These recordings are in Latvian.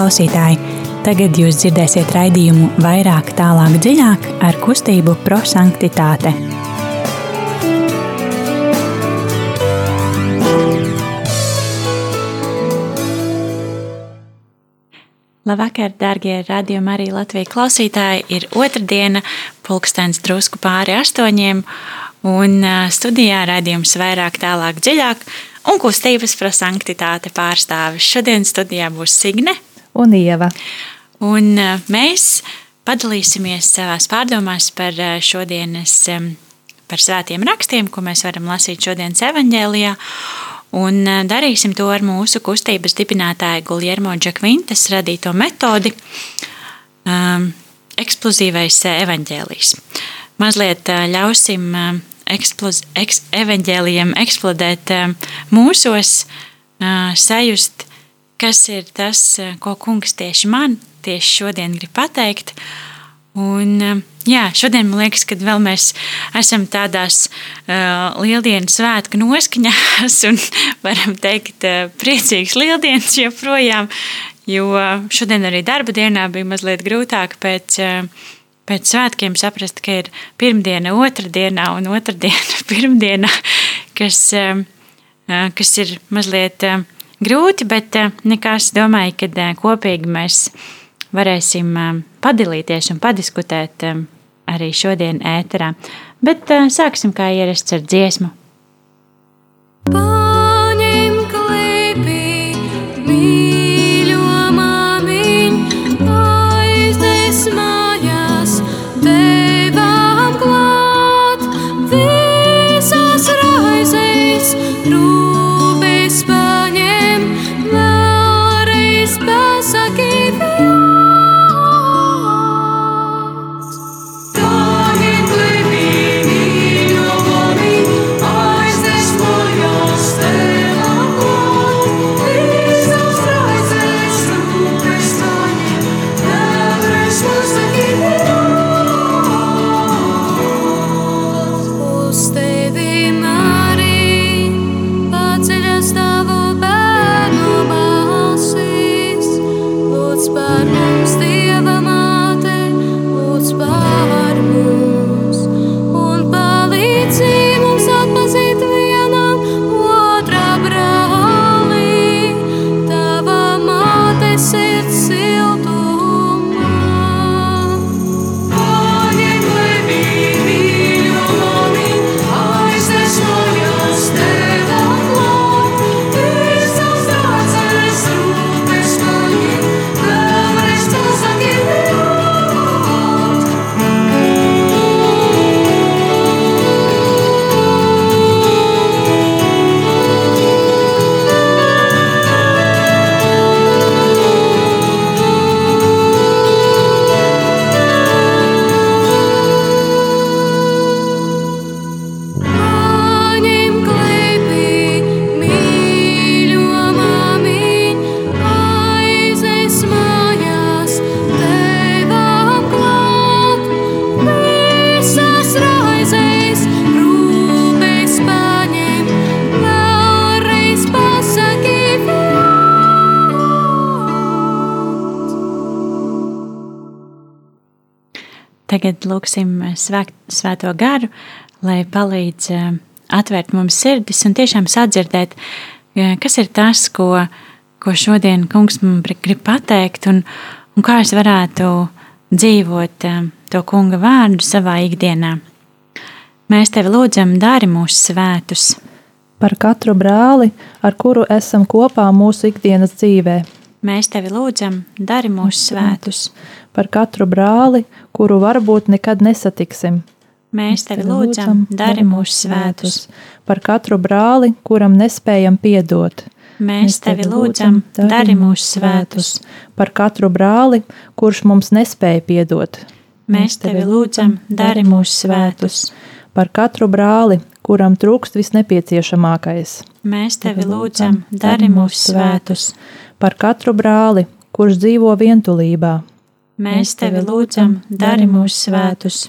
klausītāji! Tagad jūs dzirdēsiet raidījumu vairāk, tālāk, dziļāk ar kustību prosanktitāte. Labvakar, darbie radījumi, arī Latvijas klausītāji. Ir otrdiena, pulkstenis drusku pāri astoņiem, un studijā raidījums vairāk, tālāk, dziļāk un kustības prosanktitāte pārstāvis. Šodien studijā būs Signe un Ieva. Un e, mēs padalīsimies savās pārdomās par e, šodienas, e, par svētiem rakstiem, ko mēs varam lasīt šodienas evaņģēlijā. Un darīsim to ar mūsu kustības dibinātāja Guljermo Džakvintas radīto metodi um, eksplozīvais evaņģēlijs. Mazliet ļausim eksploz, eks, evaņģēlijam eksplodēt mūsos, sajust, kas ir tas, eh, ko kungs tieši man tieši šodien grib pateikt. Un, jā, šodien man liekas, ka vēl mēs esam tādās uh, lieldienas svētku noskaņās un varam teikt uh, priecīgs lieldienas joprojām, jo šodien arī darba dienā bija mazliet grūtāk pēc uh, pēc svētkiem saprast, ka ir pirmdiena, otrdienā un otrdiena, pirmdiena, kas, eh, eh, kas ir mazliet eh, grūti, bet nekas domāju, ka kopīgi mēs varēsim padalīties un padiskutēt arī šodien ēterā. Bet sāksim kā ierasts ar dziesmu. Paņem lūksim svēt, svēto garu, lai palīdz eh, atvērt mums sirdis un tiešām sadzirdēt, eh, kas ir tas, ko, ko šodien kungs man grib pateikt, un, un kā es varētu dzīvot eh, to kunga vārdu savā ikdienā. Mēs tevi lūdzam, dari mūsu svētus. Par katru brāli, ar kuru esam kopā mūsu ikdienas dzīvē. Mēs tevi lūdzam, dari mūsu svētus par katru brāli, kuru varbūt nekad nesatiksim. Mēs tevi lūdzam, dari mūsu svētus. Par katru brāli, kuram nespējam piedot. Mēs tevi lūdzam, dari mūsu svētus. Par katru brāli, kurš mums nespēja piedot. Mēs tevi lūdzam, dari mūsu svētus. Par katru brāli, kuram trūkst visnepieciešamākais. Mēs tevi lūdzam, dari mūsu svētus. Par katru brāli, kurš dzīvo vientulībā. Mēs tevi lūdzam, dari mūsu svētus.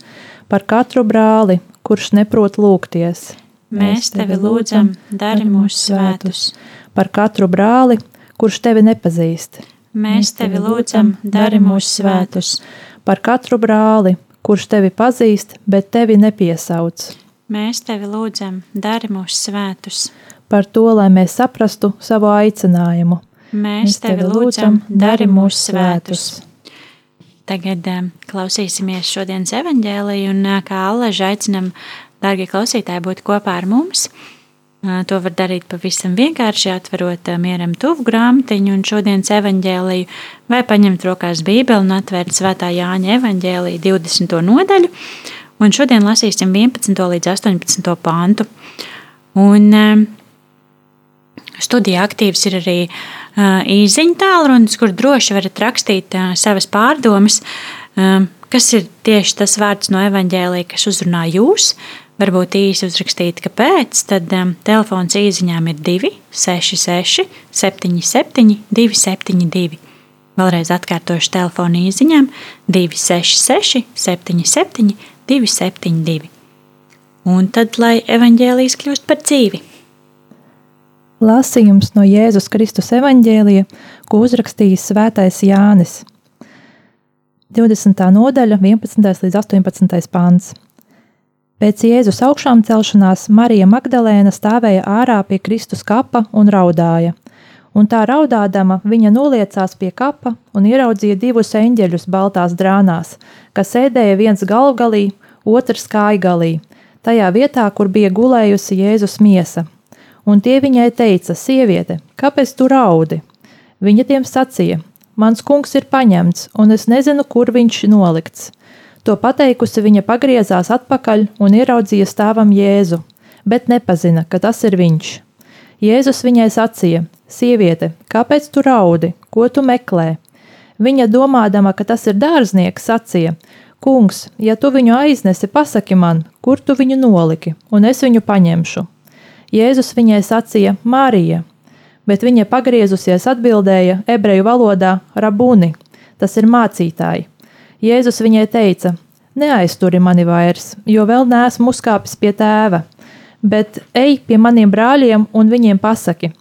Par katru brāli, kurš neprot lūgties. Mēs tevi lūdzam, dari mūsu svētus. Par katru brāli, kurš tevi nepazīst. mēs tevi lūdzam, dari mūs svētus. Par katru brāli, kurš tevi pazīst, bet tevi nepiesauc. Mēs tevi lūdzam, dari mūs svētus. Par to, lai mēs saprastu savu aicinājumu. Mēs tevi lūdzam, dari mūs svētus. Tagad um, klausīsimies šodienas evaņģēliju, un uh, kā Allaža aicinam, dārgie klausītāji, būt kopā ar mums. Uh, to var darīt pavisam vienkārši, atverot mieram tuvu grāmatiņu un šodienas evaņģēliju, vai paņemt rokās bībeli un atvērt svētā Jāņa evaņģēliju 20. nodaļu, un šodien lasīsim 11. līdz 18. pantu. Un studijā aktīvs ir arī īsiņu tālrunis, kur droši varat rakstīt savas pārdomas, kas ir tieši tas vārds no evaņģēlīja, kas uzrunā jūs. Varbūt īsi uzrakstīt, kāpēc. Tad um, telefons īsiņām ir 266, 77, 272. Vēlreiz atkārtošu telefonu īsiņām 266, 77, 272. Un tad, lai evaņģēlijas kļūst par dzīvi. Lasījums no Jēzus Kristus evaņģēlija, ko uzrakstījis Svētais Jānis. 20. nodaļa, 11. līdz 18. pāns. Pēc Jēzus augšām celšanās Marija Magdalēna stāvēja ārā pie Kristus kapa un raudāja. Un tā raudādama, viņa noliecās pie kapa un ieraudzīja divus eņģeļus baltās drānās, kas sēdēja viens galvgalī, otrs kājgalī, tajā vietā, kur bija gulējusi Jēzus miesa un tie viņai teica: Sieviete, kāpēc tu raudi? Viņa tiem sacīja: Mans kungs ir paņemts, un es nezinu, kur viņš nolikts. To pateikusi, viņa pagriezās atpakaļ un ieraudzīja stāvam Jēzu, bet nepazina, ka tas ir viņš. Jēzus viņai sacīja: Sieviete, kāpēc tu raudi? Ko tu meklē? Viņa domādama, ka tas ir dārznieks, sacīja: Kungs, ja tu viņu aiznesi, pasaki man, kur tu viņu noliki, un es viņu paņemšu. Jēzus viņai sacīja: Marija, bet viņa pagriezusies atbildēja ebreju valodā: Rabuni, tas ir mācītāji. Jēzus viņai teica: Neaizturi mani vairs, jo vēl neesmu uzkāpis pie tēva, bet ej pie maniem brāļiem un viņiem pasaki: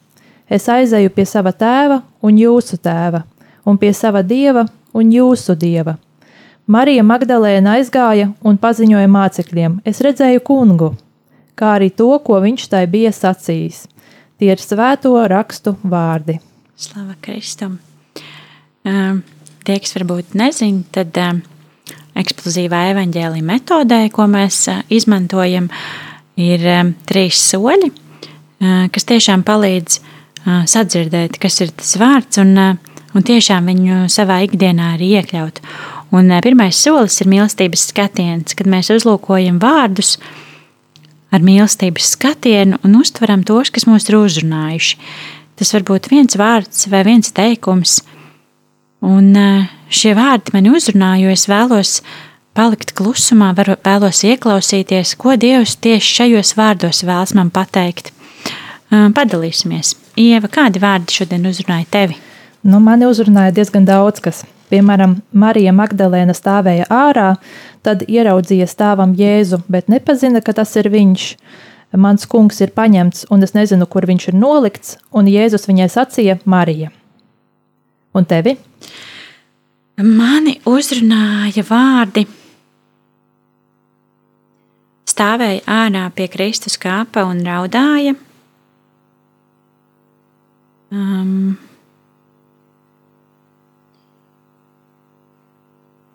Es aizēju pie sava tēva un jūsu tēva, un pie sava dieva un jūsu dieva. Marija Magdalēna aizgāja un paziņoja mācekļiem: Es redzēju kungu! Kā arī to, ko viņš tai bija sacījis. Tie ir svēto rakstu vārdi. Slava Kristum! Um, tie, kas varbūt nezina, tad um, eksplozīvā evaņģēlīja metodē, ko mēs uh, izmantojam, ir um, trīs soļi, uh, kas tiešām palīdz uh, sadzirdēt, kas ir tas vārds, un, uh, un tiešām viņu savā ikdienā arī iekļaut. Un uh, pirmais solis ir mīlestības skatiens, kad mēs uzlūkojam vārdus, uh, ar mīlestības skatienu un uztveram tos, kas mūs ir uzrunājuši. Tas var būt viens vārds vai viens teikums, un eh, šie vārdi mani uzrunā, jo es vēlos palikt klusumā, varu, vēlos ieklausīties, ko Dievs tieši šajos vārdos vēlas man pateikt. Eh, padalīsimies. Ieva, kādi vārdi šodien uzrunāja tevi? Nu, mani uzrunāja diezgan daudz kas. Piemēram, Marija Magdalēna stāvēja ārā, tad ieraudzīja stāvam Jēzu, bet nepazina, ka tas ir viņš. Mans kungs ir paņemts, un es nezinu, kur viņš ir nolikts, un Jēzus viņai sacīja Marija. Un tevi? Mani uzrunāja vārdi. Stāvēja ārā pie Kristus kāpa un raudāja. Um,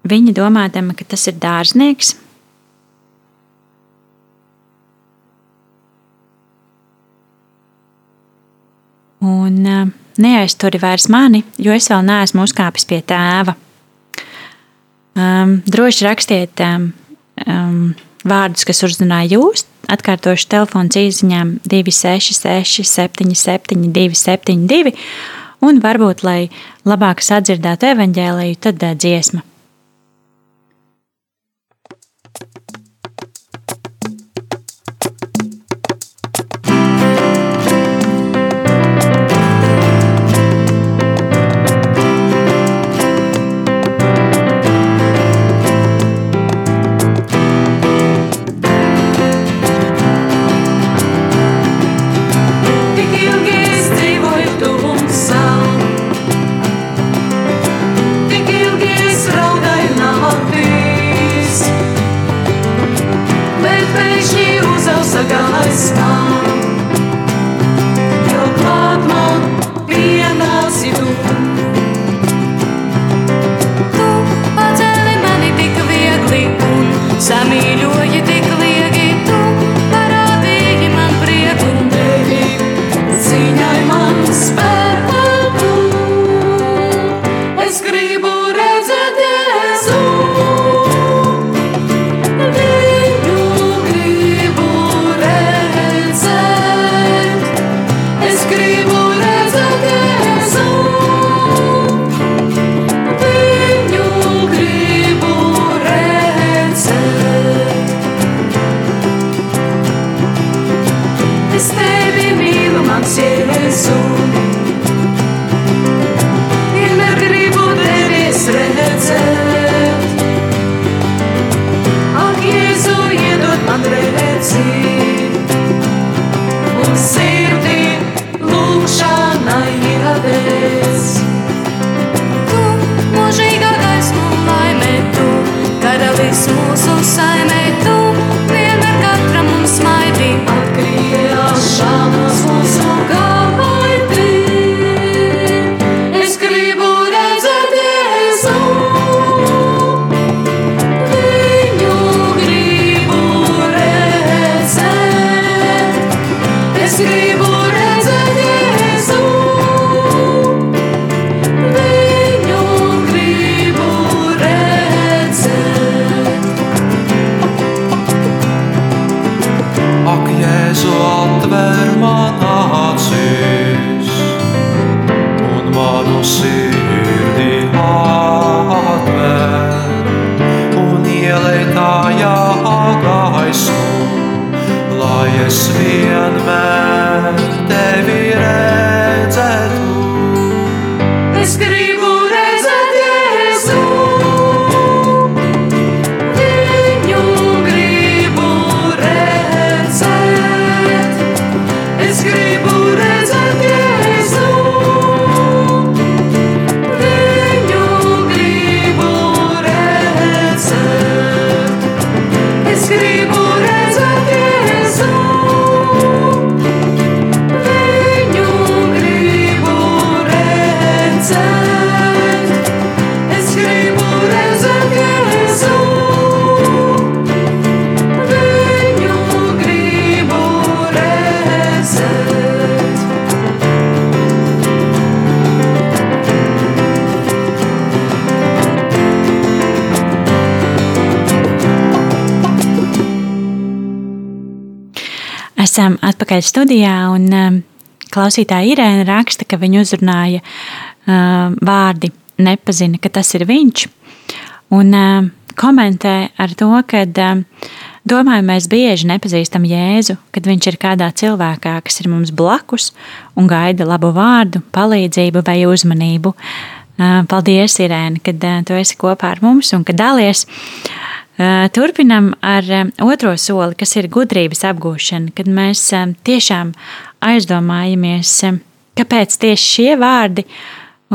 Viņa domādama, ka tas ir dārznieks. Un uh, neaizturi vairs mani, jo es vēl neesmu uzkāpis pie tēva. Um, droši rakstiet um, um, vārdus, kas uzrunāja jūs. Atkārtošu telefonu īsiņām 266, 77, 272. Un varbūt, lai labāk sadzirdētu evaņģēliju, tad uh, dziesma. Esam atpakaļ studijā, un um, klausītāja Irēna raksta, ka viņu uzrunāja uh, vārdi nepazina, ka tas ir viņš, un uh, komentē ar to, ka domāju, mēs bieži nepazīstam Jēzu, kad viņš ir kādā cilvēkā, kas ir mums blakus un gaida labu vārdu, palīdzību vai uzmanību. Paldies, Irēna, kad uh, tu esi kopā ar mums un ka dalies. Eh, turpinam ar eh, otro soli, kas ir gudrības apgūšana, kad mēs eh, tiešām aizdomājamies, kāpēc tieši šie vārdi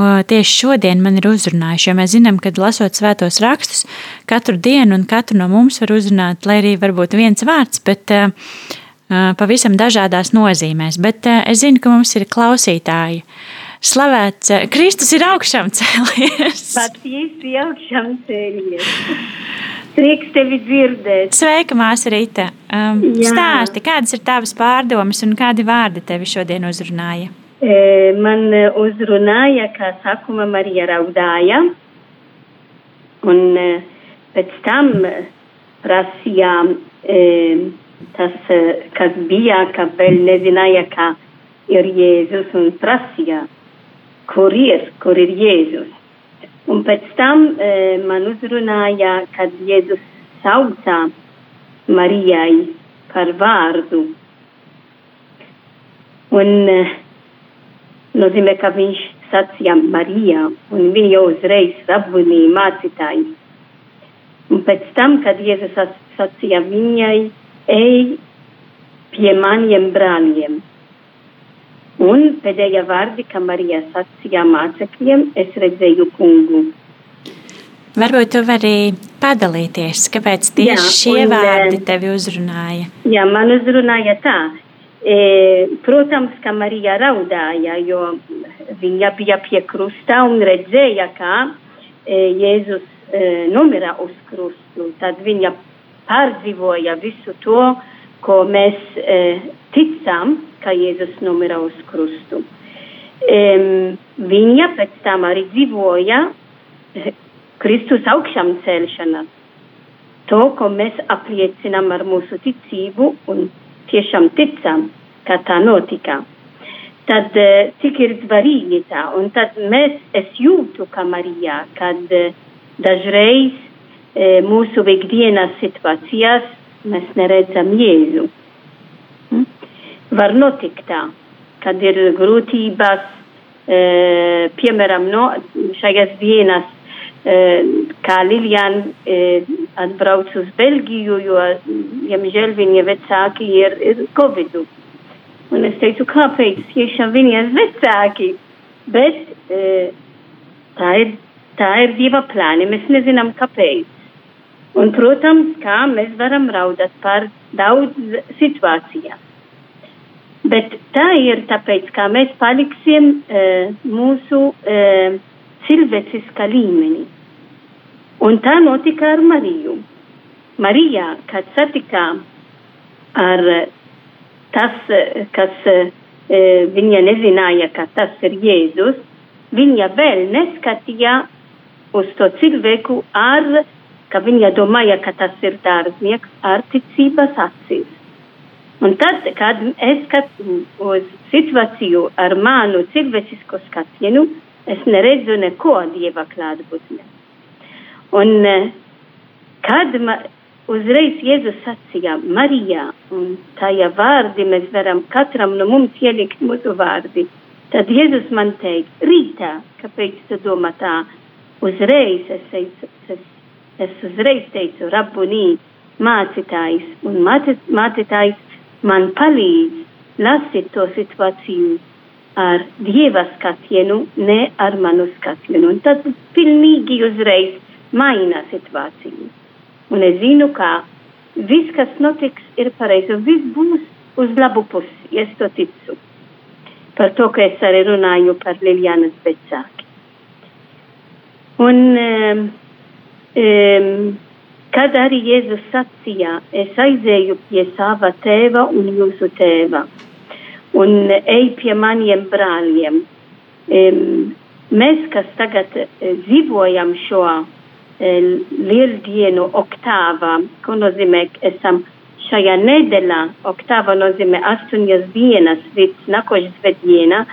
tieši šodien man ir uzrunājuši. Jo mēs zinām, ka lasot svētos rakstus, katru dienu un katru no mums var uzrunāt, lai arī varbūt viens vārds, bet pavisam dažādās nozīmēs. Bet es zinu, ka mums ir klausītāji. Slavēts, Kristus ir augšām cēlies. Patiesi augšām cēlies. Prieks tevi dzirdēt. Sveika, māsa Rīta. Um, stāsti, kādas ir tavas pārdomas un kādi vārdi tevi šodien uzrunāja? E, man uzrunāja, kā sākuma Marija raudāja, un e, pēc tam prasījām e, tas, e, kas bija, ka vēl nezināja, ka ir Jēzus, un prasīja, kur ir, kur ir Jēzus. Un pēc tam e, man uzrunāja, kad Jēzus saucā Marijai par vārdu. Un e, nozīmē, ka viņš sacīja Marijā, un viņa uzreiz apgunīja mācītāju. Un pēc tam, kad Jēzus sacīja viņai, ej pie maniem brāļiem. Un pēdējā vārdi, kā Marija sacīja mācekļiem, es redzēju kungu. Varbūt tu vari padalīties, kāpēc tieši jā, šie un, vārdi eh, tevi uzrunāja? Jā, man uzrunāja tā. E, protams, ka Marija raudāja, jo viņa bija pie krusta un redzēja, kā e, Jēzus e, nomira uz krustu. Tad viņa pārdzīvoja visu to, ko mēs e, ticam, ka Jēzus nomira uz krustu. Um, viņa pēc tam arī dzīvoja eh, Kristus augšām celšanā. To, ko mēs apliecinām ar mūsu ticību un tiešām ticam, ka tā notika. Tad uh, cik ir svarīgi tā, un tad mēs, es jūtu, ka Marijā, kad uh, dažreiz uh, mūsu ikdienas situācijās mēs neredzam Jēzu var notikt tā, kad ir grūtības, e, piemēram, no šajās dienas, e, kā Lilian e, atbrauc uz Belgiju, jo, diemžēl, viņa vecāki ir, ir Covid. Un es teicu, kāpēc tiešām viņas vecāki? Bet e, tā ir, tā ir Dieva plāni, mēs nezinām kāpēc. Un, protams, kā mēs varam raudāt par daudz situācijām. Bet tā ir tāpēc, kā mēs paliksim e, mūsu e, cilvēciskā līmenī. Un tā notika ar Mariju. Marija, kad satikām ar tas, kas e, viņa nezināja, ka tas ir Jēzus, viņa vēl neskatīja uz to cilvēku ar, ka viņa domāja, ka tas ir dārznieks ar ticības acīs. Un tad, kad es skatos uz situāciju ar manu cilvēcisko skatienu, es neredzu neko dieva klātbūtnē. Un kad ma, uzreiz Jēzus sacīja Marijā, un tajā vārdi mēs varam katram no mums ielikt mūsu vārdi, tad Jēzus man teica, rītā, kāpēc tu domā tā, uzreiz es, teicu, es, es uzreiz teicu, rabunī, mācītājs, un mācītājs man palīdz lasīt to situāciju ar dieva skatienu, ne ar manu skatienu. Un tad pilnīgi uzreiz maina situāciju. Un es zinu, ka viss, kas notiks, ir pareizi. Viss būs uz labu pusi, es to ticu. Par to, ka es arī runāju par Lilianas vecāki. Un um, um, Kad arī Jēzus sacīja, es aizēju pie sava tēva un jūsu tēva, un ej pie maniem brāļiem. Mēs, kas tagad eh, dzīvojam šo eh, lieldienu oktāvā, ko nozīmē, esam šajā nedēļā, oktāva nozīmē astoņas dienas līdz nākošais svētdiena,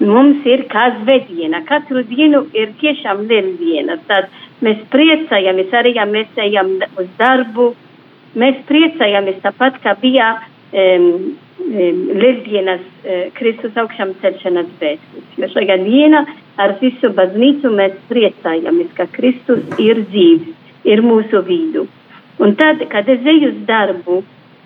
mums ir kā svētdiena. Katru dienu ir tiešām lieldiena. Tad Mēs priecājamies arī, ja mēs ejam uz darbu. Mēs priecājamies tāpat, kā bija um, um, Lieldienas uh, Kristus augšām celšanas vēstures. Jo šajā dienā ar visu baznīcu mēs priecājamies, ka Kristus ir dzīves, ir mūsu vidu. Un tad, kad es eju uz darbu,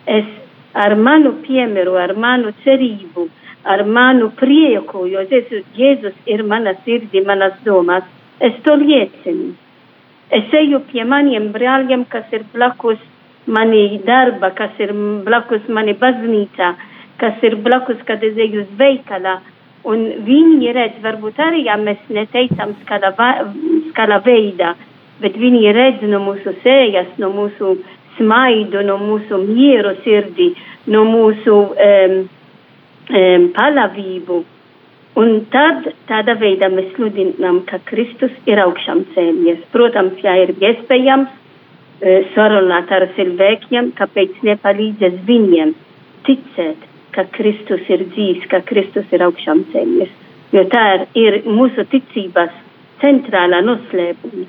es ar manu piemēru, ar manu cerību, ar manu prieku, jo Jēzus, Jēzus ir mana sirdī, manas domas, es to liecinu. Es eju pie maniem brāļiem, kas ir blakus mani darba, kas ir blakus mani baznīcā, kas ir blakus, kad es eju uz veikalā. Un viņi redz, varbūt arī, ja mēs neteicam skala, skala veidā, bet viņi redz no mūsu sējas, no mūsu smaidu, no mūsu mieru sirdī, no mūsu um, um, palavību. Un tad tādā veidā mēs sludinām, ka Kristus ir augšām cēlies. Protams, ja ir iespējams e, sarunāt ar cilvēkiem, kāpēc nepalīdzēt viņiem ticēt, ka Kristus ir dzīves, ka Kristus ir augšām cēlies. Jo tā ir, ir mūsu ticības centrālā noslēpuma.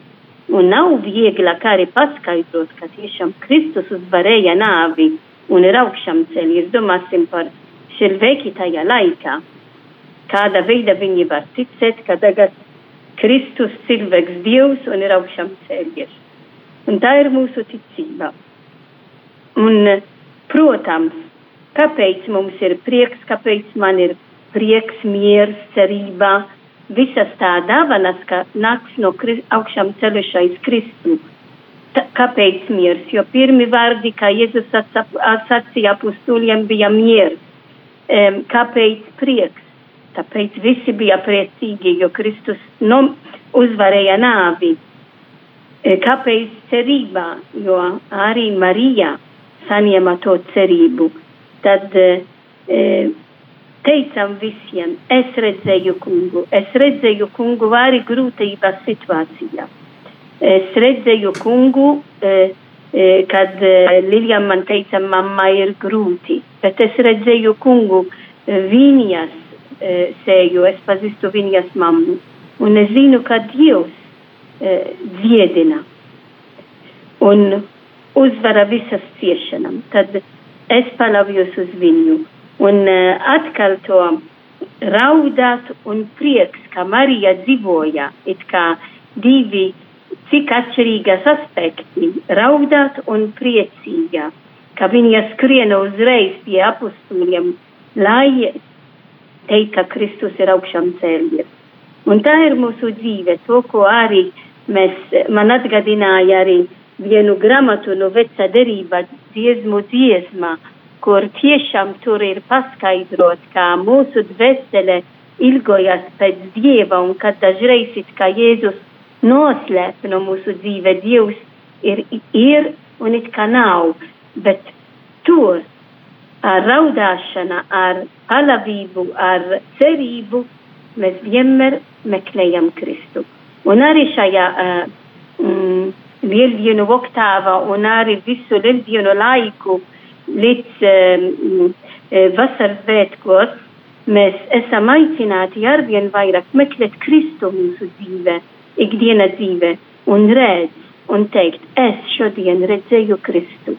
Un nav viegli arī paskaidrot, ka tiešām Kristus uzvarēja nāvi un ir augšām cēlies. Domāsim par cilvēki tajā laikā kāda veida viņi var ticēt, ka tagad Kristus cilvēks Dievs un ir augšām cēlies. Un tā ir mūsu ticība. Un, protams, kāpēc mums ir prieks, kāpēc man ir prieks, miers, cerība, visas tā dāvanas, ka nāks no augšām celušais Kristus. Kāpēc miers? Jo pirmi vārdi, kā Jēzus sacīja apustuliem, bija miers. Um, kāpēc prieks? Tāpēc visi bija priecīgi, jo Kristus nu, uzvarēja nāvi. E, kāpēc cerībā? Jo arī Marija saņēma to cerību. Tad e, e, teicam visiem, es redzēju kungu, es redzēju kungu arī grūtības situācijā. Es redzēju kungu, e, e, kad e, Lilija man teica, mamma ir grūti, bet es redzēju kungu viņas e, seju, es pazīstu viņas mammu. Un es zinu, ka Dievs e, dziedina un uzvara visas ciešanām. Tad es paļaujos uz viņu. Un e, atkal to raudāt un prieks, ka Marija dzīvoja, it kā divi cik atšķirīgas aspekti - raudāt un priecīga, ka viņa skriena uzreiz pie apustūļiem, lai teikt, ka Kristus ir augšām cēlies. Un tā ir mūsu dzīve, to, ko arī mēs, man atgadināja arī vienu grāmatu no veca derība dziesmu dziesmā, kur tiešām tur ir paskaidrot, kā mūsu dvēsele ilgojas pēc Dieva un kad dažreiz it kā Jēzus noslēp no mūsu dzīve, Dievs ir, ir un it kā nav, bet tur ar raudāšana, ar palavību, ar cerību mēs vienmēr meklējam Kristu. Un arī šajā uh, mm, lieldienu oktāvā un arī visu lieldienu laiku līdz um, vasaras svētkos mēs esam aicināti arvien vairāk meklēt Kristu mūsu dzīvē, ikdiena dzīvē un redz un teikt, es šodien redzēju Kristu.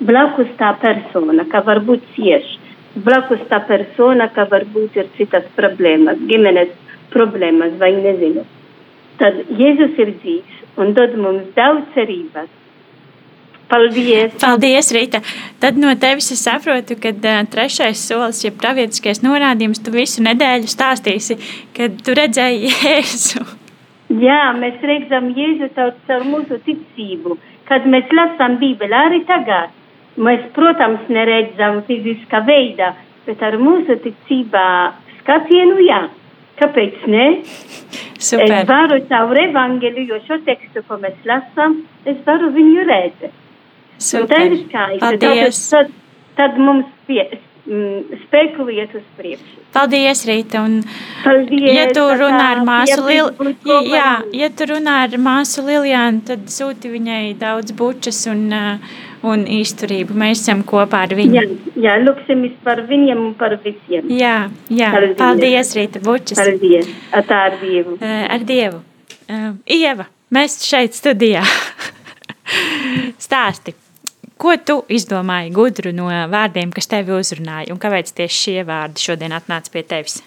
Blakus tā persona, ka varbūt cieši, blakus tā persona, ka varbūt ir citas problēmas, ģimenes problēmas vai nezinu. Tad Jēzus ir dzīvs un dod mums daudz cerības. Paldies! Paldies, Rīta! Tad no tevis es saprotu, ka uh, trešais solis, ja pravietiskais norādījums, tu visu nedēļu stāstīsi, kad tu redzēji Jēzu. Jā, mēs redzam Jēzu caur mūsu ticību. Kad mēs lasām Bībeli arī tagad, mēs, protams, neredzam fiziskā veidā, bet ar mūsu ticībā skatienu jā. Kāpēc ne? Super. Es varu caur evangeliju, jo šo tekstu, ko mēs lasām, es varu viņu redzēt. Tā ir skaisti. Tad, tad mums pie, mm, spēku iet uz priekšu. Paldies, Rīta. Un, Paldies, ja tu runā ar māsu Lil... jā, ja tu runā ar māsu Liljānu, tad sūti viņai daudz bučas un, uh, un izturību. Mēs esam kopā ar viņu. Jā, jā lūksimies par viņiem un par visiem. Jā, jā. Paldies. Paldies, Rīta, bučas. Paldies. Tā ar Dievu. Ar Dievu. Uh, Ieva, mēs šeit studijā. Stāsti. Ko tu izdomāji gudru no vārdiem, kas tevi uzrunāja, un kāpēc tieši šie vārdi šodien atnāca pie tevis?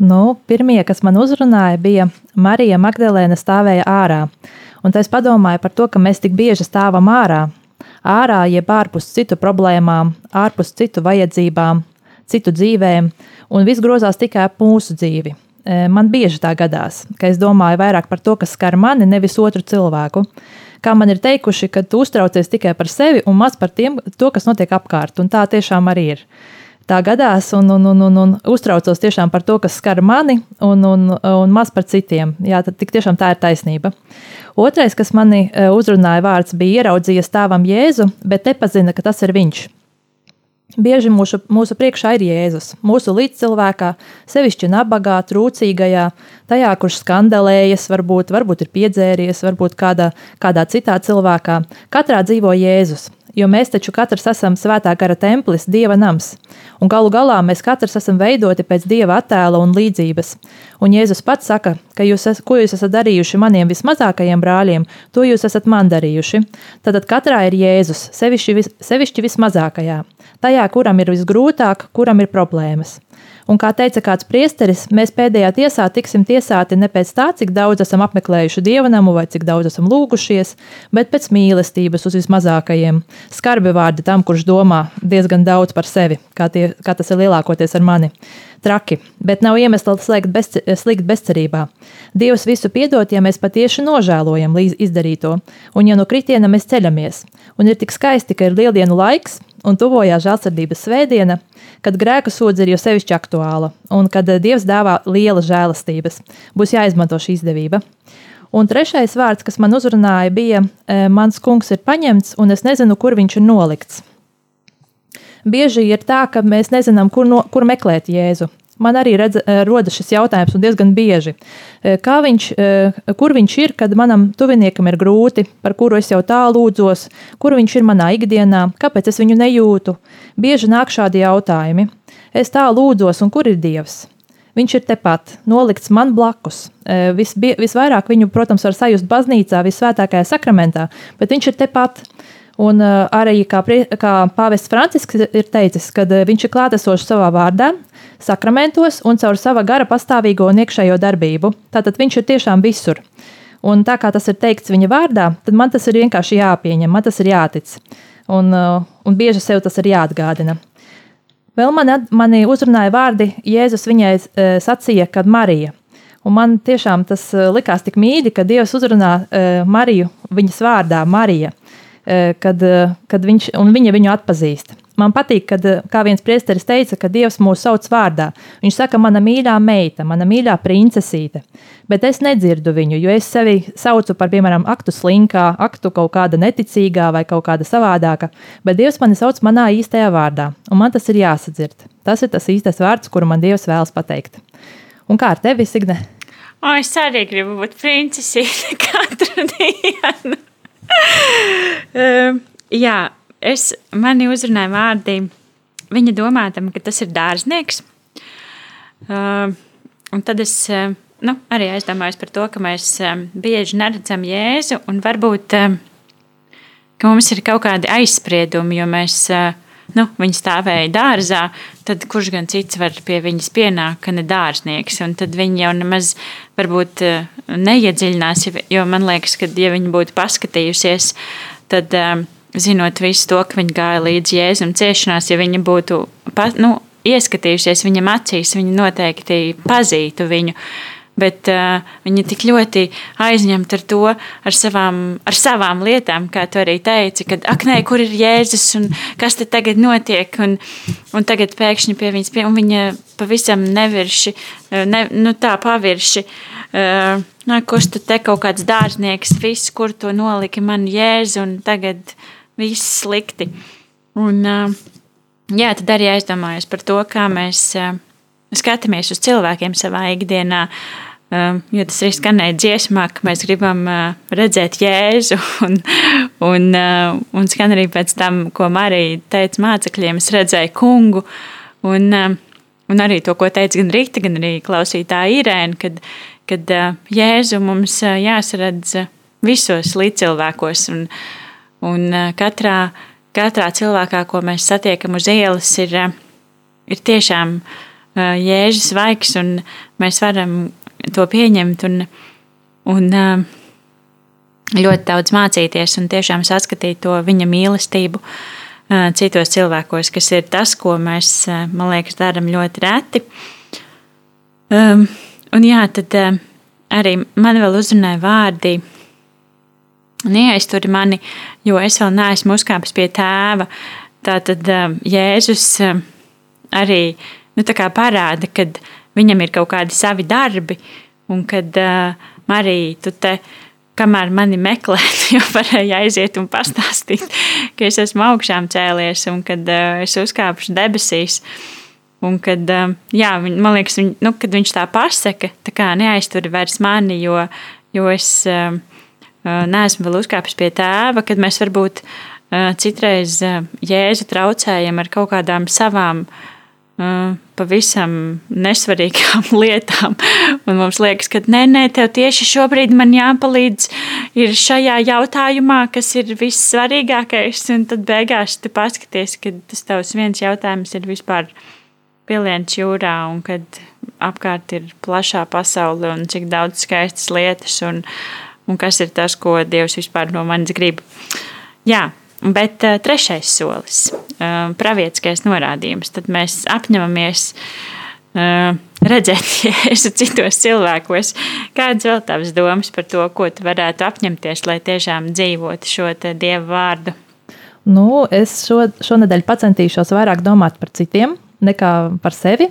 Nu, pirmie, kas man uzrunāja, bija Marija Magdalēna stāvēja ārā. Un tad es padomāju par to, ka mēs tik bieži stāvam ārā. Ārā, jeb ārpus citu problēmām, ārpus citu vajadzībām, citu dzīvēm, un viss grozās tikai ap mūsu dzīvi. E, Man bieži tā gadās, ka es domāju vairāk par to, kas skar mani, nevis otru cilvēku. Kā man ir teikuši, ka tu uztraucies tikai par sevi un maz par tiem, to, kas notiek apkārt, un tā tiešām arī ir tā gadās, un, un, un, un, un uztraucos tiešām par to, kas skar mani, un, un, un maz par citiem. Jā, tad tiešām tā ir taisnība. Otrais, kas mani e, uzrunāja vārds, bija ieraudzījies tēvam Jēzu, bet nepazina, ka tas ir viņš. Bieži mūsu, mūsu priekšā ir Jēzus, mūsu līdzcilvēkā, sevišķi nabagā, trūcīgajā, tajā, kurš skandalējas, varbūt, varbūt ir piedzēries, varbūt kādā, kādā citā cilvēkā. Katrā dzīvo Jēzus, jo mēs taču katrs esam svētā gara templis, Dieva nams. Un galu galā mēs katrs esam veidoti pēc Dieva attēla un līdzības. Un Jēzus pats saka, ka jūs, es, ko jūs esat darījuši maniem vismazākajiem brāļiem, to jūs esat man darījuši. Tad katrā ir Jēzus, sevišķi, vis, sevišķi vismazākajā, tajā, kuram ir visgrūtāk, kuram ir problēmas. Un, kā teica kāds priesteris, mēs pēdējā tiesā tiksim tiesāti ne pēc tā, cik daudz esam apmeklējuši dievnamu vai cik daudz esam lūgušies, bet pēc mīlestības uz vismazākajiem. Skarbi vārdi tam, kurš domā diezgan daudz par sevi, kā, tie, kā tas ir lielākoties ar mani. Traki, bet nav iemesla slēgt bez, slikt bezcerībā. Dievs visu piedod, ja mēs patiesi nožēlojam līdz izdarīto, un ja no kritiena mēs ceļamies. Un ir tik skaisti, ka ir lieldienu laiks, un tuvojās žēlsirdības svētdiena, kad grēka sodze ir jau sevišķi aktuāla, un kad Dievs dāvā lielas žēlastības. Būs jāizmanto šī izdevība. Un trešais vārds, kas man uzrunāja, bija: Mans kungs ir paņemts, un es nezinu, kur viņš ir nolikts. Bieži ir tā, ka mēs nezinām, kur, no, kur meklēt Jēzu. Man arī redz, rodas šis jautājums, un diezgan bieži. Kā viņš, kur viņš ir, kad manam tuviniekam ir grūti, par kuru es jau tā lūdzos, kur viņš ir manā ikdienā, kāpēc es viņu nejūtu? Bieži nāk šādi jautājumi. Es tā lūdzos, un kur ir Dievs? Viņš ir tepat, nolikts man blakus. Visbie, visvairāk viņu, protams, var sajust baznīcā, visvētākajā sakramentā, bet viņš ir tepat. Un uh, arī kā, kā Pāvests Francisks ir teicis, ka uh, viņš ir klātesošs savā vārdā, sakramentos un caur sava gara pastāvīgo un iekšējo darbību. Tātad viņš ir tiešām visur. Un tā kā tas ir teikts viņa vārdā, tad man tas ir vienkārši jāpieņem, man tas ir jātic. Un, uh, un bieži sev tas ir jāatgādina. Vēl mani, mani uzrunāja vārdi, Jēzus viņai sacīja, kad Marija. Un man tiešām tas likās tik mīļi, ka Dievs uzrunā Mariju viņas vārdā, Marija, kad, kad viņš, viņa viņu atpazīst. Man patīk, kad kā viens priesteris teica, ka Dievs mūs sauc vārdā. Viņš saka, mana mīļā meita, mana mīļā princesīte. Bet es nedzirdu viņu, jo es sevi saucu par, piemēram, aktu slinkā, aktu kaut kāda neticīgā vai kaut kāda savādāka. Bet Dievs mani sauc manā īstajā vārdā, un man tas ir jāsadzird. Tas ir tas īstais vārds, kuru man Dievs vēlas pateikt. Un kā ar tevi, Signe? O, es arī gribu būt princesīte katru dienu. uh, jā es, mani uzrunāja vārdi, viņa domātam, ka tas ir dārznieks. Uh, un tad es uh, nu, arī aizdomājos par to, ka mēs uh, bieži neredzam Jēzu un varbūt, uh, ka mums ir kaut kādi aizspriedumi, jo mēs, uh, nu, viņi stāvēja dārzā, tad kurš gan cits var pie viņas pienākt, ka ne dārznieks, un tad viņi jau nemaz varbūt uh, neiedziļinās, jo man liekas, ka ja viņi būtu paskatījusies, tad uh, zinot visu to, ka viņi gāja līdz jēzum ciešanās, ja viņi būtu nu, ieskatījušies viņam acīs, viņi noteikti pazītu viņu. Bet uh, viņi tik ļoti aizņemti ar to, ar savām, ar savām lietām, kā tu arī teici, kad, ak, nē, kur ir Jēzus un kas te tagad notiek. Un, un tagad pēkšņi pie viņas, pie, un viņa pavisam nevirši, ne, nu tā pavirši. Uh, kurš tu te kaut kāds dārznieks, viss, kur to noliki man Jēzu, un tagad viss slikti. Un, jā, tad arī aizdomājos par to, kā mēs skatāmies uz cilvēkiem savā ikdienā. Jo tas arī skanēja dziesmā, ka mēs gribam redzēt Jēzu, un, un, un skan arī pēc tam, ko Marija teica mācekļiem. Es redzēju kungu, un, un arī to, ko teica gan Rīta, gan arī klausītāja Irēna, kad, kad Jēzu mums jāsaredz visos līdzcilvēkos. Un, Un katrā, katrā cilvēkā, ko mēs satiekam uz ielas, ir, ir tiešām eh, jēžas vaigs, un mēs varam to pieņemt un, un ļoti daudz mācīties un tiešām saskatīt to viņa mīlestību citos cilvēkos, kas ir tas, ko mēs, man liekas, darām ļoti reti. Um, un jā, tad arī man vēl uzrunāja vārdi neaizturi mani, jo es vēl neesmu uzkāpis pie tēva. Tātad um, Jēzus arī nu, parāda, ka viņam ir kaut kādi savi darbi, un kad uh, Marija, tu te, kamēr mani meklē, jau varēja aiziet un pastāstīt, ka es esmu augšām cēlies un kad uh, es uzkāpšu debesīs. Un kad, uh, jā, man liekas, viņ, nu, kad viņš tā pasaka, tā kā neaizturi vairs mani, jo, jo es. Uh, neesmu vēl uzkāpis pie tēva, kad mēs varbūt citreiz jēzu traucējam ar kaut kādām savām pavisam nesvarīgām lietām. Un mums liekas, ka nē, nē, tev tieši šobrīd man jāpalīdz ir šajā jautājumā, kas ir vissvarīgākais. Un tad beigās tu paskaties, ka tas tavs viens jautājums ir vispār piliens jūrā un kad apkārt ir plašā pasaule un cik daudz skaistas lietas. Un, un kas ir tas, ko Dievs vispār no manis grib. Jā, bet uh, trešais solis, uh, pravietiskais norādījums, tad mēs apņemamies uh, redzēt Jēzu citos cilvēkos. Kādas vēl tavas domas par to, ko tu varētu apņemties, lai tiešām dzīvotu šo Dieva vārdu? Nu, es šo, šonadēļ pacentīšos vairāk domāt par citiem nekā par sevi.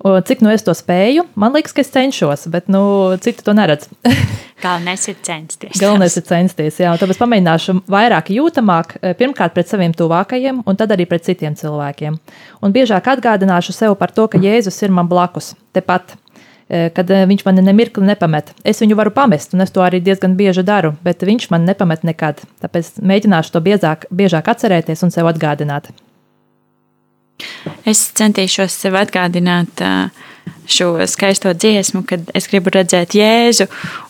Cik nu es to spēju, man liekas, ka es cenšos, bet nu, citi to neredz. Galvenais ir censties. Galvenais ir censties, jā. Tāpēc pamēģināšu vairāk jūtamāk, eh, pirmkārt pret saviem tuvākajiem, un tad arī pret citiem cilvēkiem. Un biežāk atgādināšu sev par to, ka Jēzus ir man blakus, tepat. Eh, kad eh, viņš mani nemirkli nepamet. Es viņu varu pamest, un es to arī diezgan bieži daru, bet viņš man nepamet nekad. Tāpēc mēģināšu to biežāk, biežāk atcerēties un sev atgādināt. Es centīšos sev atgādināt šo skaisto dziesmu, kad es gribu redzēt Jēzu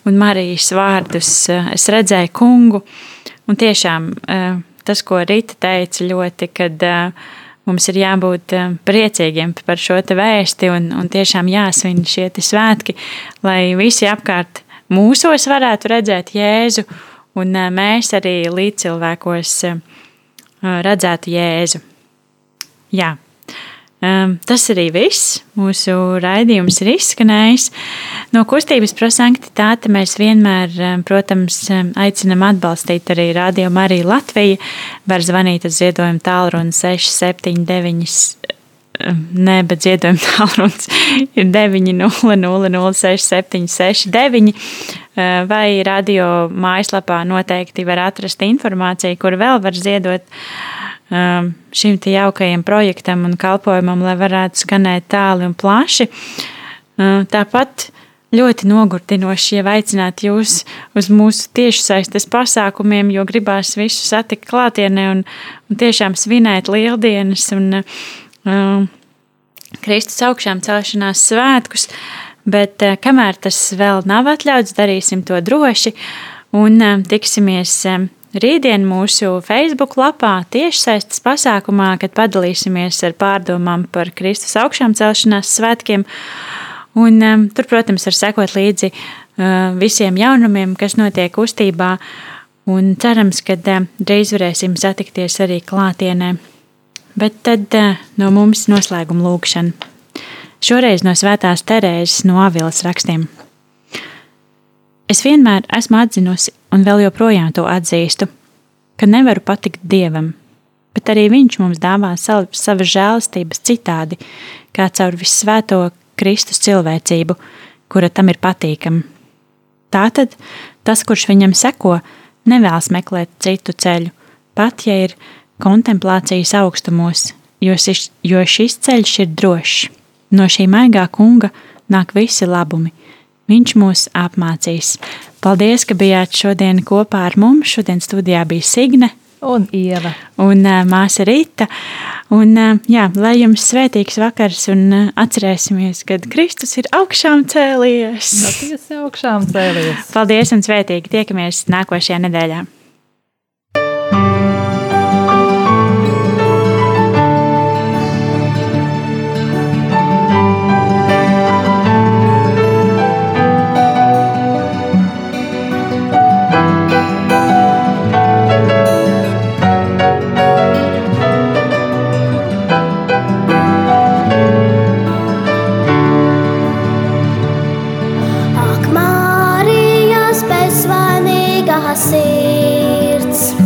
un Marijas vārdus. Es redzēju kungu, un tiešām tas, ko Rīta teica ļoti, kad mums ir jābūt priecīgiem par šo te vēsti un, un tiešām jāsvin šie svētki, lai visi apkārt mūsos varētu redzēt Jēzu, un mēs arī līdzcilvēkos redzētu Jēzu. Jā. Um, tas arī viss. Mūsu raidījums ir izskanējis. No kustības prosanktitāte mēs vienmēr, um, protams, um, aicinam atbalstīt arī Radio Mariju Latviju. Var zvanīt uz ziedojumu tālruni 679. Nē, bet ziedojuma tālrunis ir 900-06-769. Vai radio mājaslapā noteikti var atrast informāciju, kur vēl var ziedot Um, šim jaukajam projektam un kalpojumam, lai varētu skanēt tālu un plaši. Uh, tāpat ļoti nogurdinoši, ja aicināt jūs uz mūsu tiešsaistes pasākumiem, jo gribās visu satikt klātienē un, un tiešām svinēt lieldienas un uh, Kristus augšām celšanās svētkus. Bet uh, kamēr tas vēl nav atļauts, darīsim to droši un uh, tiksimies. Uh, Rītdien mūsu Facebook lapā tiešsaistes pasākumā, kad padalīsimies ar pārdomām par Kristus augšām celšanās svētkiem. Un, um, tur, protams, var sekot līdzi uh, visiem jaunumiem, kas notiek kustībā. Un cerams, ka uh, drīz varēsim satikties arī klātienē. Bet tad uh, no mums noslēguma lūkšana. Šoreiz no Svētās Terēzes no Avilas rakstiem. Es vienmēr esmu atzinusi, un vēl joprojām to atzīstu, ka nevaru patikt dievam, bet arī viņš mums dāvā savas žēlastības citādi, kā caur visvēto Kristus cilvēcību, kura tam ir patīkama. Tātad tas, kurš viņam seko, nevēlas meklēt citu ceļu, pat ja ir kontemplācijas augstumos, jo šis, jo šis ceļš ir drošs. No šī maigā kunga nāk visi labumi, Viņš mūs apmācīs. Paldies, ka bijāt šodien kopā ar mums. Šodien studijā bija Signe un Ieva un māsa Rīta. Un, jā, lai jums svētīgs vakars un atcerēsimies, kad Kristus ir augšām cēlies. Patiesi augšām cēlies. Paldies un svētīgi tiekamies nākošajā nedēļā. Visiem saviem.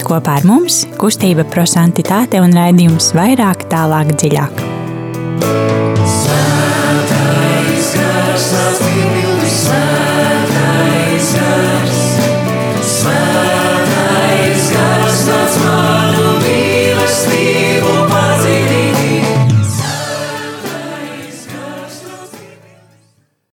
Esat kopā ar mums, kustība prosantitāte un raidījums vairāk, tālāk, dziļāk.